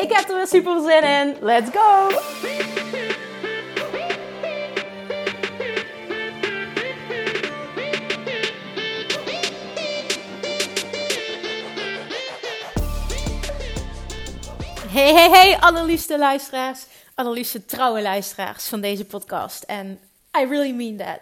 Ik heb er weer super zin in. Let's go! Hey, hey, hey, allerliefste luisteraars, allerliefste trouwe luisteraars van deze podcast. En I really mean that.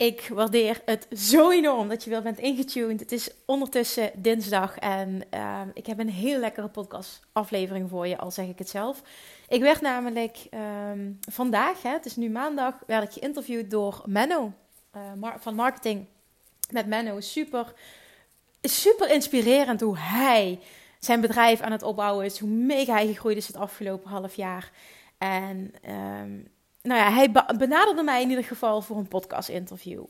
Ik waardeer het zo enorm dat je weer bent ingetuned. Het is ondertussen dinsdag en uh, ik heb een hele lekkere podcastaflevering voor je, al zeg ik het zelf. Ik werd namelijk um, vandaag, hè, het is nu maandag, werd ik geïnterviewd door Menno uh, van marketing met Menno. Super, super inspirerend hoe hij zijn bedrijf aan het opbouwen is, hoe mega hij gegroeid is het afgelopen half jaar. En um, nou ja, hij benaderde mij in ieder geval voor een podcast-interview.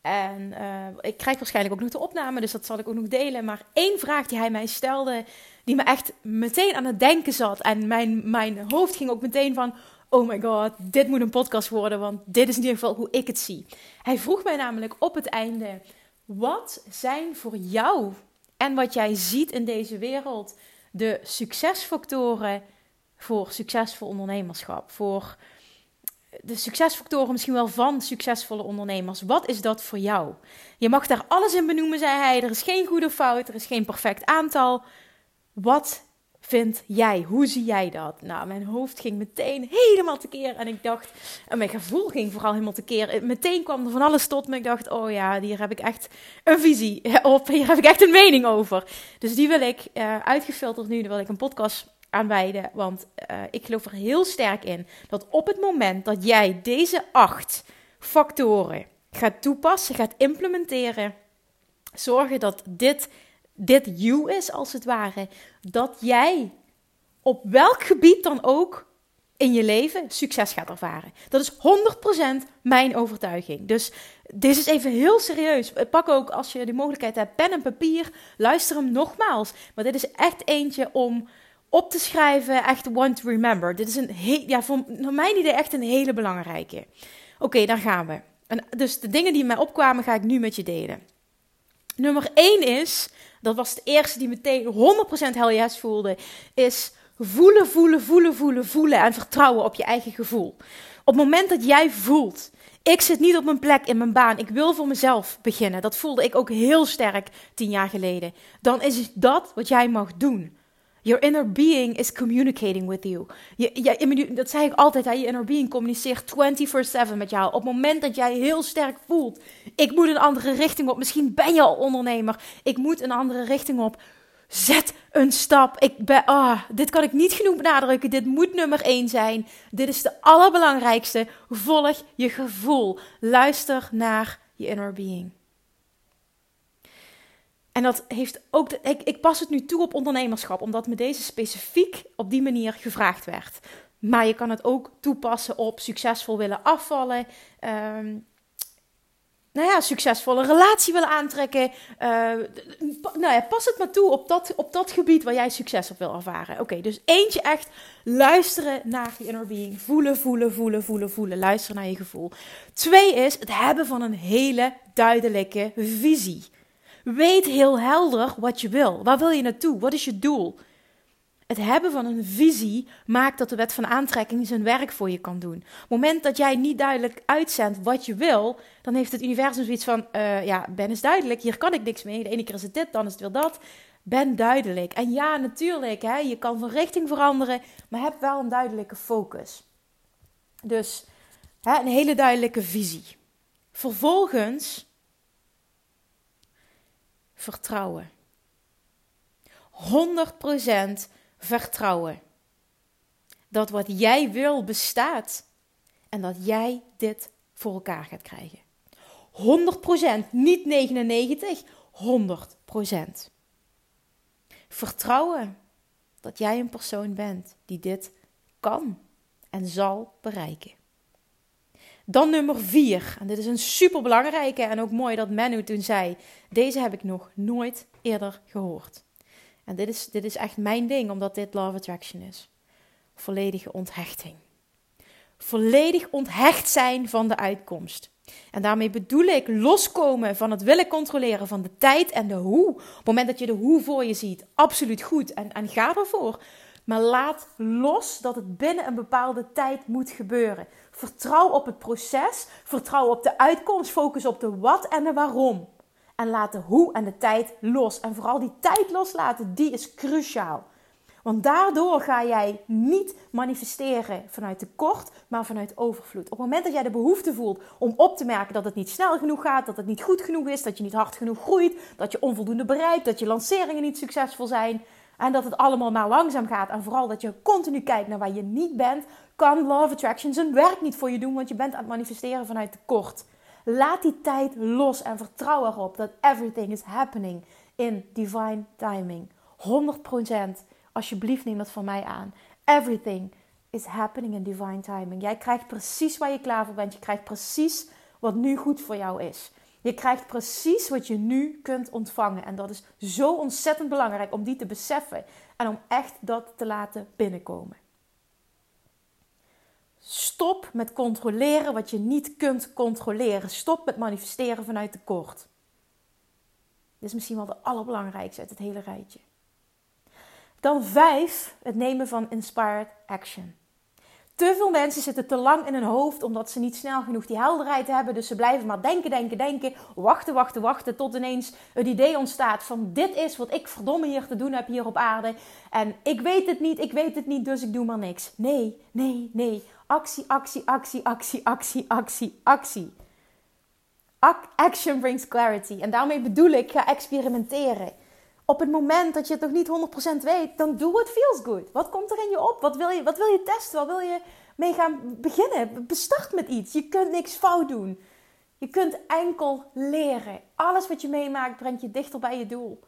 En uh, ik krijg waarschijnlijk ook nog de opname, dus dat zal ik ook nog delen. Maar één vraag die hij mij stelde, die me echt meteen aan het denken zat. En mijn, mijn hoofd ging ook meteen van: oh my god, dit moet een podcast worden, want dit is in ieder geval hoe ik het zie. Hij vroeg mij namelijk op het einde: wat zijn voor jou en wat jij ziet in deze wereld de succesfactoren voor succesvol ondernemerschap? Voor de succesfactoren misschien wel van succesvolle ondernemers. Wat is dat voor jou? Je mag daar alles in benoemen, zei hij. Er is geen goede fout, er is geen perfect aantal. Wat vind jij? Hoe zie jij dat? Nou, mijn hoofd ging meteen helemaal tekeer. En ik dacht, en mijn gevoel ging vooral helemaal tekeer. Meteen kwam er van alles tot me. Ik dacht, oh ja, hier heb ik echt een visie op. Hier heb ik echt een mening over. Dus die wil ik uh, uitgefilterd nu. Dan wil ik een podcast aan wijden. Want uh, ik geloof er heel sterk in dat op het moment dat jij deze acht factoren gaat toepassen, gaat implementeren, zorgen dat dit, dit you is als het ware, dat jij op welk gebied dan ook in je leven succes gaat ervaren. Dat is 100% mijn overtuiging. Dus dit is even heel serieus. Pak ook als je de mogelijkheid hebt pen en papier. Luister hem nogmaals. Maar dit is echt eentje om op te schrijven, echt one to remember. Dit is een heel, ja, voor, voor mijn idee echt een hele belangrijke. Oké, okay, daar gaan we. En dus de dingen die mij opkwamen, ga ik nu met je delen. Nummer 1 is, dat was de eerste die meteen 100% hell yes voelde, is voelen, voelen, voelen, voelen, voelen en vertrouwen op je eigen gevoel. Op het moment dat jij voelt, ik zit niet op mijn plek in mijn baan, ik wil voor mezelf beginnen, dat voelde ik ook heel sterk tien jaar geleden, dan is dat wat jij mag doen. Your inner being is communicating with you. Je, dat zeg ik altijd, je inner being communiceert 24/7 met jou. Op het moment dat jij heel sterk voelt, ik moet een andere richting op. Misschien ben je al ondernemer. Ik moet een andere richting op. Zet een stap. Ik ben, ah, dit kan ik niet genoeg benadrukken. Dit moet nummer één zijn. Dit is de allerbelangrijkste. Volg je gevoel. Luister naar je inner being. En dat heeft ook. ik, ik pas het nu toe op ondernemerschap, omdat me deze specifiek op die manier gevraagd werd. Maar je kan het ook toepassen op succesvol willen afvallen. Um, nou ja, succesvolle relatie willen aantrekken. Uh, nou ja, pas het maar toe op dat, op dat gebied waar jij succes op wil ervaren. Oké, dus eentje echt luisteren naar je inner being. Voelen, voelen, voelen, voelen, voelen. Luisteren naar je gevoel. Twee is het hebben van een hele duidelijke visie. Weet heel helder wat je wil. Waar wil je naartoe? Wat is je doel? Het hebben van een visie maakt dat de wet van aantrekking zijn werk voor je kan doen. Op het moment dat jij niet duidelijk uitzendt wat je wil, dan heeft het universum zoiets van: uh, ja, ben eens duidelijk, hier kan ik niks mee. De ene keer is het dit, dan is het weer dat. Ben duidelijk. En ja, natuurlijk, hè, je kan van richting veranderen, maar heb wel een duidelijke focus. Dus hè, een hele duidelijke visie. Vervolgens vertrouwen. 100% vertrouwen. Dat wat jij wil bestaat en dat jij dit voor elkaar gaat krijgen. 100%, niet 99, 100%. Vertrouwen dat jij een persoon bent die dit kan en zal bereiken. Dan nummer vier. En dit is een super belangrijke en ook mooi dat Manu toen zei: Deze heb ik nog nooit eerder gehoord. En dit is, dit is echt mijn ding, omdat dit Love Attraction is. Volledige onthechting. Volledig onthecht zijn van de uitkomst. En daarmee bedoel ik loskomen van het willen controleren van de tijd en de hoe. Op het moment dat je de hoe voor je ziet, absoluut goed en, en ga ervoor. Maar laat los dat het binnen een bepaalde tijd moet gebeuren. Vertrouw op het proces, vertrouw op de uitkomst, focus op de wat en de waarom. En laat de hoe en de tijd los. En vooral die tijd loslaten, die is cruciaal. Want daardoor ga jij niet manifesteren vanuit tekort, maar vanuit overvloed. Op het moment dat jij de behoefte voelt om op te merken dat het niet snel genoeg gaat, dat het niet goed genoeg is, dat je niet hard genoeg groeit, dat je onvoldoende bereikt, dat je lanceringen niet succesvol zijn en dat het allemaal maar langzaam gaat en vooral dat je continu kijkt naar waar je niet bent, kan Love Attraction zijn werk niet voor je doen, want je bent aan het manifesteren vanuit tekort. Laat die tijd los en vertrouw erop dat everything is happening in divine timing. 100% Alsjeblieft neem dat van mij aan. Everything is happening in divine timing. Jij krijgt precies waar je klaar voor bent. Je krijgt precies wat nu goed voor jou is. Je krijgt precies wat je nu kunt ontvangen. En dat is zo ontzettend belangrijk om die te beseffen en om echt dat te laten binnenkomen. Stop met controleren wat je niet kunt controleren. Stop met manifesteren vanuit tekort. Dit is misschien wel de allerbelangrijkste uit het hele rijtje. Dan vijf, het nemen van inspired action. Te veel mensen zitten te lang in hun hoofd omdat ze niet snel genoeg die helderheid hebben. Dus ze blijven maar denken, denken, denken. Wachten, wachten, wachten. Tot ineens het idee ontstaat van dit is wat ik verdomme hier te doen heb hier op aarde. En ik weet het niet, ik weet het niet, dus ik doe maar niks. Nee, nee, nee. Actie, actie, actie, actie, actie, actie, actie. Action brings clarity. En daarmee bedoel ik, ga experimenteren op het moment dat je het nog niet 100% weet, dan doe het feels good. Wat komt er in je op? Wat wil je, wat wil je testen? Wat wil je mee gaan beginnen? Bestart met iets. Je kunt niks fout doen. Je kunt enkel leren. Alles wat je meemaakt brengt je dichter bij je doel.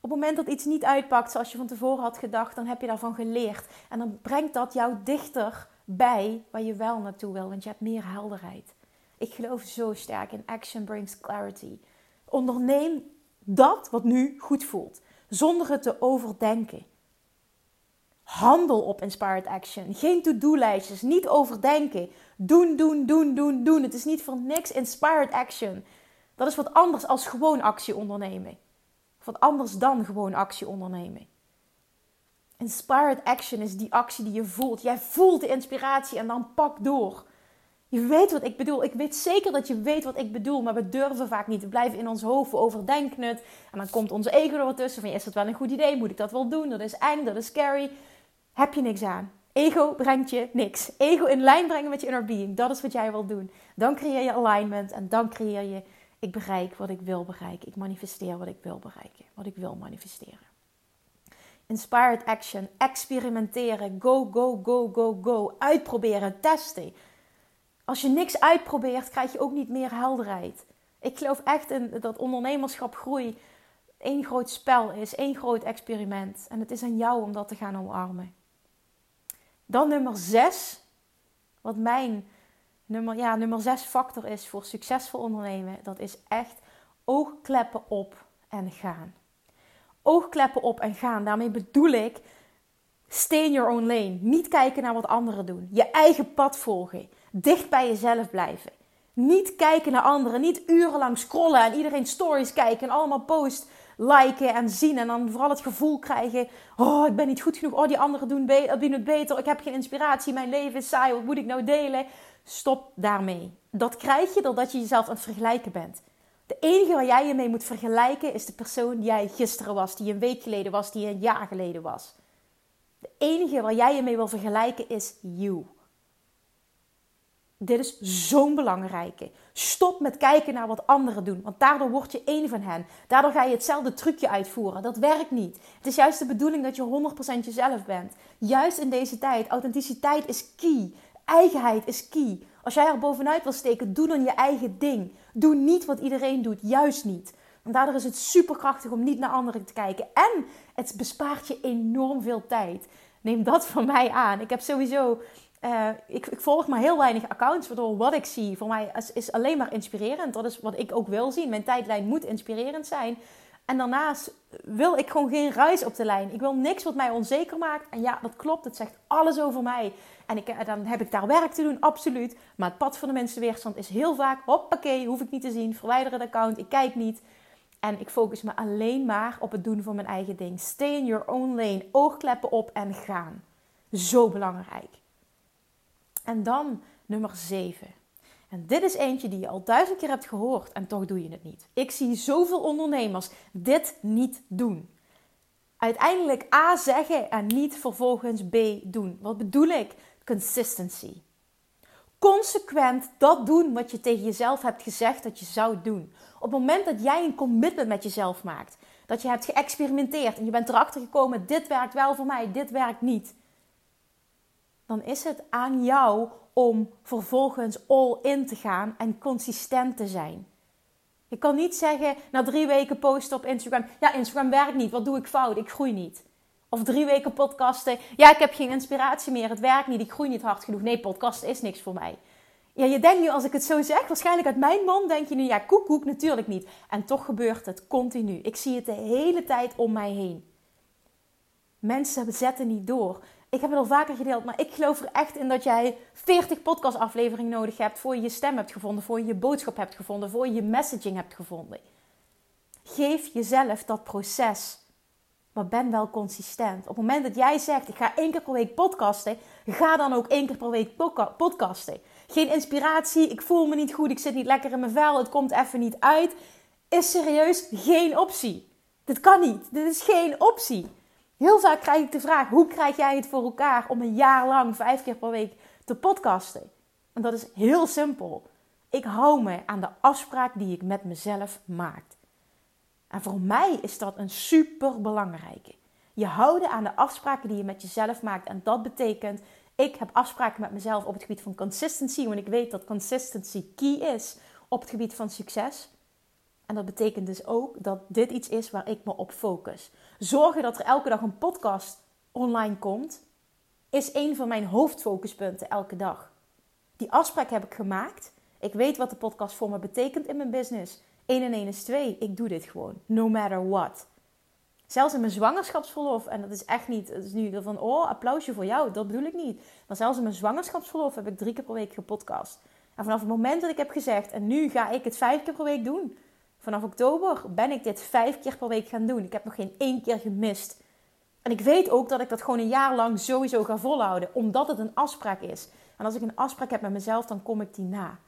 Op het moment dat iets niet uitpakt zoals je van tevoren had gedacht, dan heb je daarvan geleerd. En dan brengt dat jou dichter bij waar je wel naartoe wil, want je hebt meer helderheid. Ik geloof zo sterk in action brings clarity. Onderneem dat wat nu goed voelt, zonder het te overdenken. Handel op inspired action. Geen to-do-lijstjes, niet overdenken. Doen, doen, doen, doen, doen. Het is niet voor niks inspired action. Dat is wat anders als gewoon actie ondernemen. wat anders dan gewoon actie ondernemen. Inspired action is die actie die je voelt. Jij voelt de inspiratie en dan pak door. Je weet wat ik bedoel. Ik weet zeker dat je weet wat ik bedoel, maar we durven vaak niet. We blijven in ons hoofd, overdenken het. En dan komt onze ego er wat tussen van, is dat wel een goed idee? Moet ik dat wel doen? Dat is eng, dat is scary. Heb je niks aan. Ego brengt je niks. Ego in lijn brengen met je inner being. Dat is wat jij wil doen. Dan creëer je alignment en dan creëer je, ik bereik wat ik wil bereiken. Ik manifesteer wat ik wil bereiken. Wat ik wil manifesteren. Inspired action, experimenteren, go, go, go, go, go. Uitproberen, testen als je niks uitprobeert, krijg je ook niet meer helderheid. Ik geloof echt in dat ondernemerschap groei één groot spel is, één groot experiment. En het is aan jou om dat te gaan omarmen. Dan nummer zes, wat mijn nummer, ja, nummer zes factor is voor succesvol ondernemen. Dat is echt oogkleppen op en gaan. Oogkleppen op en gaan. Daarmee bedoel ik, stay in your own lane. Niet kijken naar wat anderen doen. Je eigen pad volgen dicht bij jezelf blijven. Niet kijken naar anderen, niet urenlang scrollen en iedereen stories kijken en allemaal post liken en zien. En dan vooral het gevoel krijgen: oh, ik ben niet goed genoeg. Oh, die anderen doen, doen het beter. Ik heb geen inspiratie. Mijn leven is saai. Wat moet ik nou delen? Stop daarmee. Dat krijg je doordat je jezelf aan het vergelijken bent. De enige waar jij je mee moet vergelijken is de persoon die jij gisteren was, die een week geleden was, die een jaar geleden was. De enige waar jij je mee wil vergelijken is you. Dit is zo'n belangrijke. Stop met kijken naar wat anderen doen, want daardoor word je één van hen. Daardoor ga je hetzelfde trucje uitvoeren. Dat werkt niet. Het is juist de bedoeling dat je 100% jezelf bent. Juist in deze tijd. Authenticiteit is key. Eigenheid is key. Als jij er bovenuit wil steken, doe dan je eigen ding. Doe niet wat iedereen doet. Juist niet. En daardoor is het superkrachtig om niet naar anderen te kijken. En het bespaart je enorm veel tijd. Neem dat van mij aan. Ik heb sowieso. Uh, ik, ik, volg maar heel weinig accounts, waardoor wat ik zie voor mij is, alleen maar inspirerend. Dat is wat ik ook wil zien. Mijn tijdlijn moet inspirerend zijn. En daarnaast wil ik gewoon geen ruis op de lijn. Ik wil niks wat mij onzeker maakt. En ja, dat klopt. Het zegt alles over mij. En ik, eh, dan heb ik daar werk te doen, absoluut. Maar het pad van de mensen weerstand is heel vaak... hoppakee, hoef ik niet te zien. Verwijder het account, ik kijk niet. En ik focus me alleen maar op het doen van mijn eigen ding. Stay in your own lane. Oogkleppen op en gaan. Zo belangrijk. En dan nummer 7. En dit is eentje die je al duizend keer hebt gehoord en toch doe je het niet. Ik zie zoveel ondernemers dit niet doen. Uiteindelijk A zeggen en niet vervolgens B doen. Wat bedoel ik? Consistency. Consequent dat doen wat je tegen jezelf hebt gezegd dat je zou doen. Op het moment dat jij een commitment met jezelf maakt, dat je hebt geëxperimenteerd en je bent erachter gekomen: dit werkt wel voor mij, dit werkt niet. Dan is het aan jou om vervolgens all in te gaan en consistent te zijn. Je kan niet zeggen na drie weken posten op Instagram: ja, Instagram werkt niet, wat doe ik fout? Ik groei niet. Of drie weken podcasten: ja, ik heb geen inspiratie meer, het werkt niet, ik groei niet hard genoeg. Nee, podcasten is niks voor mij. Ja, je denkt nu als ik het zo zeg, waarschijnlijk uit mijn mond denk je nu: ja, koek, koek, natuurlijk niet. En toch gebeurt het continu. Ik zie het de hele tijd om mij heen. Mensen zetten niet door ik heb het al vaker gedeeld, maar ik geloof er echt in dat jij 40 podcastafleveringen nodig hebt voor je je stem hebt gevonden, voor je je boodschap hebt gevonden, voor je je messaging hebt gevonden. Geef jezelf dat proces, maar ben wel consistent. Op het moment dat jij zegt, ik ga één keer per week podcasten, ga dan ook één keer per week podcasten. Geen inspiratie, ik voel me niet goed, ik zit niet lekker in mijn vel, het komt even niet uit. Is serieus geen optie. Dit kan niet. Dit is geen optie. Heel vaak krijg ik de vraag: hoe krijg jij het voor elkaar om een jaar lang vijf keer per week te podcasten? En dat is heel simpel. Ik hou me aan de afspraak die ik met mezelf maak. En voor mij is dat een super belangrijke. Je houden aan de afspraken die je met jezelf maakt. En dat betekent, ik heb afspraken met mezelf op het gebied van consistency. Want ik weet dat consistency key is op het gebied van succes. En dat betekent dus ook dat dit iets is waar ik me op focus. Zorgen dat er elke dag een podcast online komt, is een van mijn hoofdfocuspunten elke dag. Die afspraak heb ik gemaakt. Ik weet wat de podcast voor me betekent in mijn business. 1 en 1 is 2. Ik doe dit gewoon. No matter what. Zelfs in mijn zwangerschapsverlof, en dat is echt niet, het is nu van, oh, applausje voor jou, dat bedoel ik niet. Maar zelfs in mijn zwangerschapsverlof heb ik drie keer per week gepodcast. En vanaf het moment dat ik heb gezegd, en nu ga ik het vijf keer per week doen, Vanaf oktober ben ik dit vijf keer per week gaan doen. Ik heb nog geen één keer gemist. En ik weet ook dat ik dat gewoon een jaar lang sowieso ga volhouden, omdat het een afspraak is. En als ik een afspraak heb met mezelf, dan kom ik die na.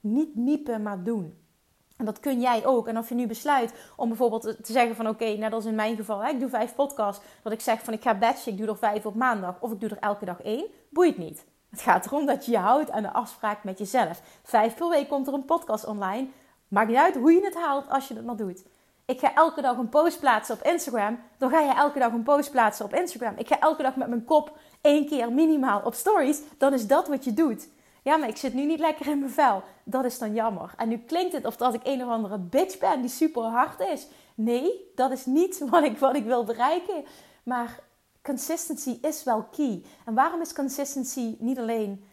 Niet miepen, maar doen. En dat kun jij ook. En als je nu besluit om bijvoorbeeld te zeggen van oké, net als in mijn geval, hè, ik doe vijf podcasts. Dat ik zeg van ik ga batchen, ik doe er vijf op maandag. Of ik doe er elke dag één. Boeit niet. Het gaat erom dat je je houdt aan de afspraak met jezelf. Vijf per week komt er een podcast online. Maakt niet uit hoe je het haalt als je het maar doet. Ik ga elke dag een post plaatsen op Instagram. Dan ga je elke dag een post plaatsen op Instagram. Ik ga elke dag met mijn kop één keer minimaal op stories. Dan is dat wat je doet. Ja, maar ik zit nu niet lekker in mijn vel. Dat is dan jammer. En nu klinkt het of dat ik een of andere bitch ben die super hard is. Nee, dat is niet wat ik, wat ik wil bereiken. Maar consistency is wel key. En waarom is consistency niet alleen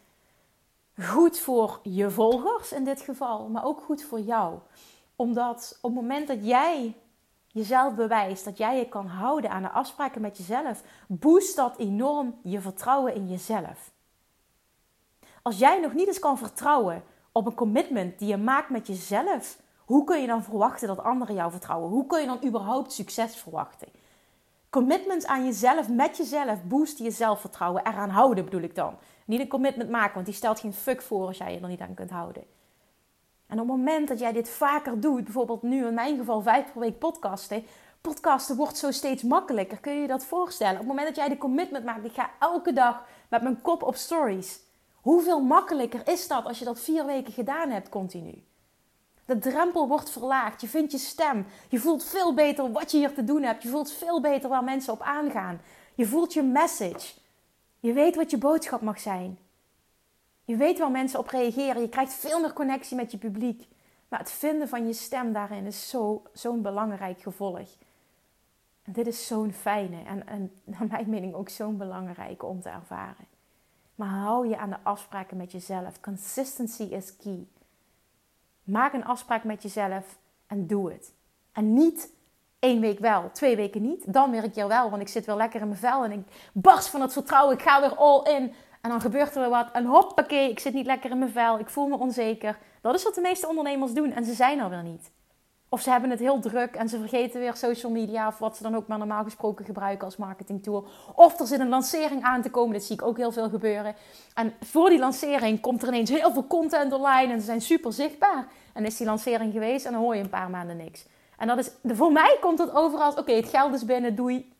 goed voor je volgers in dit geval, maar ook goed voor jou. Omdat op het moment dat jij jezelf bewijst, dat jij je kan houden aan de afspraken met jezelf, boost dat enorm je vertrouwen in jezelf. Als jij nog niet eens kan vertrouwen op een commitment die je maakt met jezelf, hoe kun je dan verwachten dat anderen jou vertrouwen? Hoe kun je dan überhaupt succes verwachten? Commitments aan jezelf, met jezelf, boosten je zelfvertrouwen. Eraan houden bedoel ik dan. Niet een commitment maken, want die stelt geen fuck voor als jij je er niet aan kunt houden. En op het moment dat jij dit vaker doet, bijvoorbeeld nu in mijn geval vijf per week podcasten, podcasten wordt zo steeds makkelijker. Kun je je dat voorstellen? Op het moment dat jij de commitment maakt, ik ga elke dag met mijn kop op stories. Hoeveel makkelijker is dat als je dat vier weken gedaan hebt continu? De drempel wordt verlaagd. Je vindt je stem. Je voelt veel beter wat je hier te doen hebt. Je voelt veel beter waar mensen op aangaan. Je voelt je message. Je weet wat je boodschap mag zijn. Je weet waar mensen op reageren. Je krijgt veel meer connectie met je publiek. Maar het vinden van je stem daarin is zo, zo'n belangrijk gevolg. Dit is zo'n fijne en, en naar mijn mening ook zo'n belangrijke om te ervaren. Maar hou je aan de afspraken met jezelf. Consistency is key. Maak een afspraak met jezelf en doe het. En niet één week wel, twee weken niet. Dan werk je wel, want ik zit wel lekker in mijn vel en ik barst van het vertrouwen. Ik ga weer all in. En dan gebeurt er weer wat. En hoppakee, ik zit niet lekker in mijn vel. Ik voel me onzeker. Dat is wat de meeste ondernemers doen. En ze zijn er weer niet. Of ze hebben het heel druk en ze vergeten weer social media. Of wat ze dan ook maar normaal gesproken gebruiken als marketingtool. Of er zit een lancering aan te komen. Dat zie ik ook heel veel gebeuren. En voor die lancering komt er ineens heel veel content online. En ze zijn super zichtbaar. En is die lancering geweest en dan hoor je een paar maanden niks. En dat is, voor mij komt het overal oké, het geld is binnen, doei.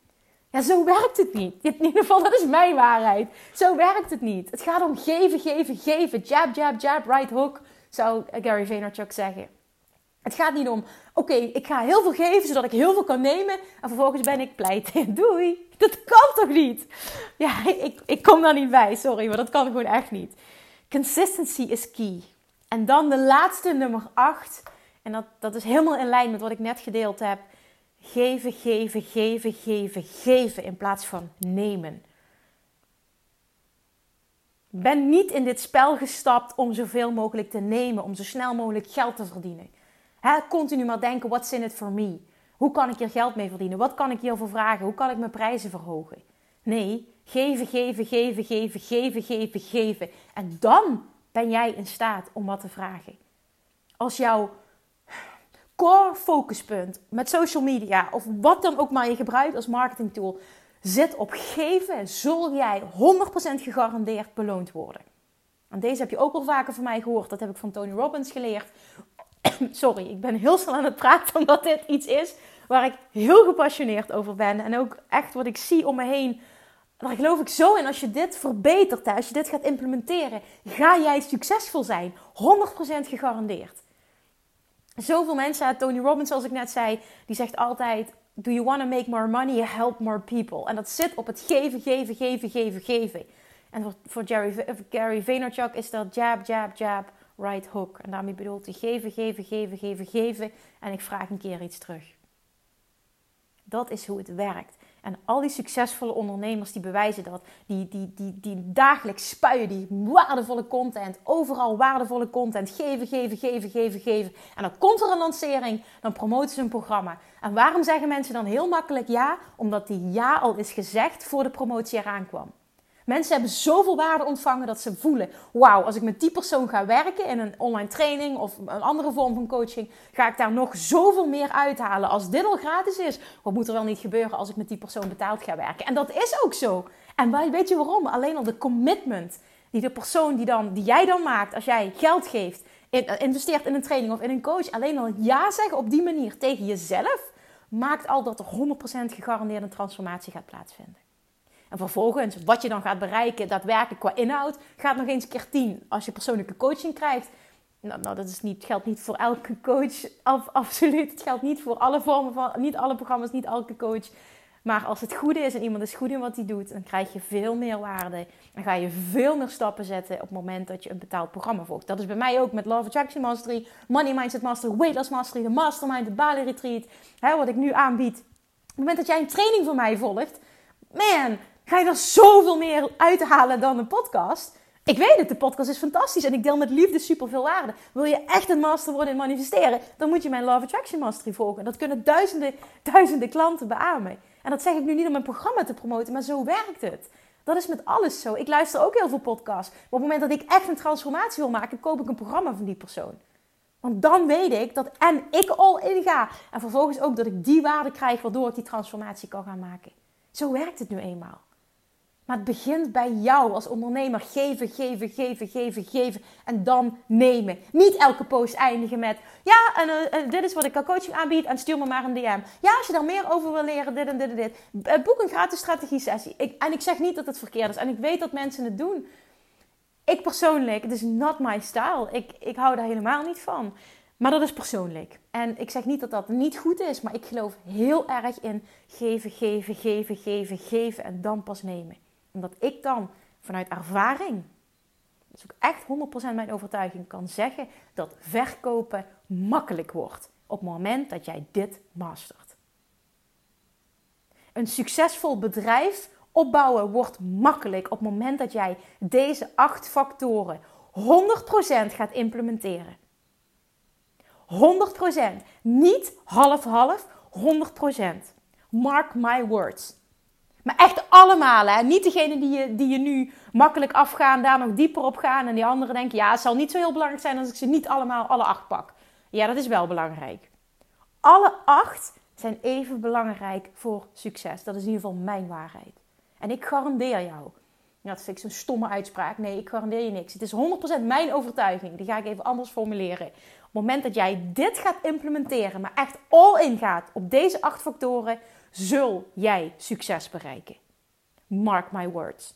Ja, zo werkt het niet. In ieder geval, dat is mijn waarheid. Zo werkt het niet. Het gaat om geven, geven, geven. Jab, jab, jab, right hook, zou Gary Vaynerchuk zeggen. Het gaat niet om, oké, ik ga heel veel geven zodat ik heel veel kan nemen. En vervolgens ben ik pleit. Doei. Dat kan toch niet? Ja, ik, ik kom daar niet bij, sorry, maar dat kan gewoon echt niet. Consistency is key. En dan de laatste, nummer 8. En dat, dat is helemaal in lijn met wat ik net gedeeld heb. Geven, geven, geven, geven, geven in plaats van nemen. Ben niet in dit spel gestapt om zoveel mogelijk te nemen, om zo snel mogelijk geld te verdienen. Continu maar denken, what's in it for me? Hoe kan ik hier geld mee verdienen? Wat kan ik hiervoor vragen? Hoe kan ik mijn prijzen verhogen? Nee, geven, geven, geven, geven, geven, geven, geven. En dan ben jij in staat om wat te vragen. Als jouw core focuspunt met social media of wat dan ook maar je gebruikt als marketingtool zit op geven, zul jij 100% gegarandeerd beloond worden. En deze heb je ook al vaker van mij gehoord. Dat heb ik van Tony Robbins geleerd. Sorry, ik ben heel snel aan het praten omdat dit iets is waar ik heel gepassioneerd over ben. En ook echt wat ik zie om me heen. Daar geloof ik zo in. Als je dit verbetert, als je dit gaat implementeren, ga jij succesvol zijn. 100% gegarandeerd. Zoveel mensen, Tony Robbins zoals ik net zei, die zegt altijd... Do you want to make more money? Help more people. En dat zit op het geven, geven, geven, geven, geven. En voor, voor Jerry, Gary Vaynerchuk is dat jab, jab, jab right hook. En daarmee bedoelt hij geven, geven, geven, geven, geven. En ik vraag een keer iets terug. Dat is hoe het werkt. En al die succesvolle ondernemers die bewijzen dat. Die, die, die, die dagelijks spuien die waardevolle content. Overal waardevolle content. Geven, geven, geven, geven, geven. En dan komt er een lancering. Dan promoten ze een programma. En waarom zeggen mensen dan heel makkelijk ja? Omdat die ja al is gezegd voor de promotie eraan kwam. Mensen hebben zoveel waarde ontvangen dat ze voelen: wauw, als ik met die persoon ga werken in een online training of een andere vorm van coaching, ga ik daar nog zoveel meer uithalen. Als dit al gratis is, wat moet er wel niet gebeuren als ik met die persoon betaald ga werken? En dat is ook zo. En weet je waarom? Alleen al de commitment die de persoon die, dan, die jij dan maakt, als jij geld geeft, investeert in een training of in een coach, alleen al ja zeggen op die manier tegen jezelf, maakt al dat er 100% gegarandeerde transformatie gaat plaatsvinden. En vervolgens, wat je dan gaat bereiken, daadwerkelijk qua inhoud, gaat nog eens keer tien. Als je persoonlijke coaching krijgt, nou, nou dat is niet, geldt niet voor elke coach, af, absoluut. Het geldt niet voor alle vormen van, niet alle programma's, niet elke coach. Maar als het goed is en iemand is goed in wat hij doet, dan krijg je veel meer waarde. Dan ga je veel meer stappen zetten op het moment dat je een betaald programma volgt. Dat is bij mij ook met Love Attraction Mastery, Money Mindset Mastery, Weight Loss Mastery, de Mastermind, de Bali Retreat. Hè, wat ik nu aanbied. Op het moment dat jij een training van mij volgt, man, ga je er zoveel meer uithalen dan een podcast. Ik weet het, de podcast is fantastisch en ik deel met liefde super veel waarde. Wil je echt een master worden in manifesteren, dan moet je mijn Love Attraction Mastery volgen. Dat kunnen duizenden, duizenden klanten beamen. En dat zeg ik nu niet om mijn programma te promoten, maar zo werkt het. Dat is met alles zo. Ik luister ook heel veel podcasts. Maar op het moment dat ik echt een transformatie wil maken, koop ik een programma van die persoon. Want dan weet ik dat en ik al in ga. En vervolgens ook dat ik die waarde krijg waardoor ik die transformatie kan gaan maken. Zo werkt het nu eenmaal. Maar het begint bij jou als ondernemer. Geven, geven, geven, geven, geven. En dan nemen. Niet elke post eindigen met... Ja, en uh, dit is wat ik al coaching aanbied. En stuur me maar een DM. Ja, als je daar meer over wil leren. Dit en dit en dit. Eh, boek een gratis strategie sessie. Ik, en ik zeg niet dat het verkeerd is. En ik weet dat mensen het doen. Ik persoonlijk, het is not my style. Ik, ik hou daar helemaal niet van. Maar dat is persoonlijk. En ik zeg niet dat dat niet goed is. Maar ik geloof heel erg in geven, geven, geven, geven, geven. En dan pas nemen omdat ik dan vanuit ervaring dat is ook echt 100% mijn overtuiging, kan zeggen dat verkopen makkelijk wordt op het moment dat jij dit mastert. Een succesvol bedrijf opbouwen wordt makkelijk op het moment dat jij deze acht factoren 100% gaat implementeren. 100%. Niet half-half, 100%. Mark my words. Maar echt allemaal, hè? Niet degene die je, die je nu makkelijk afgaan, daar nog dieper op gaan. En die anderen denken, ja, het zal niet zo heel belangrijk zijn als ik ze niet allemaal, alle acht pak. Ja, dat is wel belangrijk. Alle acht zijn even belangrijk voor succes. Dat is in ieder geval mijn waarheid. En ik garandeer jou. Dat vind ik zo'n stomme uitspraak. Nee, ik garandeer je niks. Het is 100% mijn overtuiging. Die ga ik even anders formuleren. Op het moment dat jij dit gaat implementeren, maar echt all in gaat op deze acht factoren, zul jij succes bereiken. Mark my words.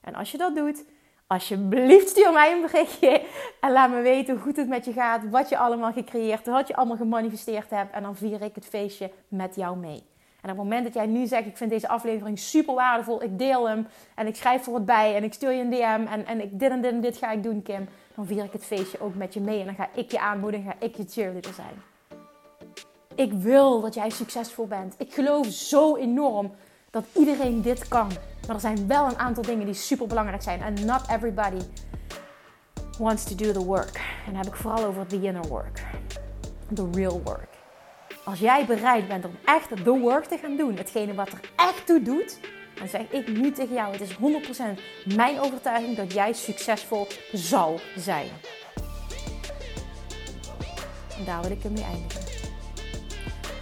En als je dat doet, alsjeblieft stuur mij een berichtje en laat me weten hoe goed het met je gaat, wat je allemaal gecreëerd, wat je allemaal gemanifesteerd hebt en dan vier ik het feestje met jou mee. En op het moment dat jij nu zegt, ik vind deze aflevering super waardevol, ik deel hem en ik schrijf er wat bij en ik stuur je een DM en, en ik dit en dit en dit ga ik doen, Kim, dan vier ik het feestje ook met je mee en dan ga ik je aanmoedigen, ga ik je cheerleader zijn. Ik wil dat jij succesvol bent. Ik geloof zo enorm dat iedereen dit kan. Maar er zijn wel een aantal dingen die super belangrijk zijn. En not everybody wants to do the work. En dan heb ik vooral over the inner work. The real work. Als jij bereid bent om echt the work te gaan doen, hetgene wat er echt toe doet, dan zeg ik nu tegen jou: het is 100% mijn overtuiging dat jij succesvol zal zijn. En daar wil ik hem mee eindigen.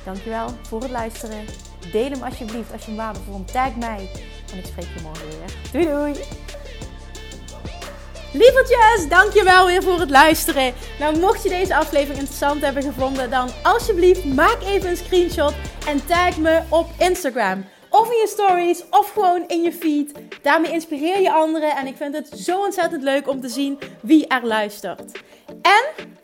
Dankjewel voor het luisteren. Deel hem alsjeblieft als je hem waardevol vond. Tag mij. En ik spreek je morgen weer. Doei doei! Lievertjes, dankjewel weer voor het luisteren. Nou, mocht je deze aflevering interessant hebben gevonden, dan alsjeblieft maak even een screenshot en tag me op Instagram. Of in je stories, of gewoon in je feed. Daarmee inspireer je anderen en ik vind het zo ontzettend leuk om te zien wie er luistert. En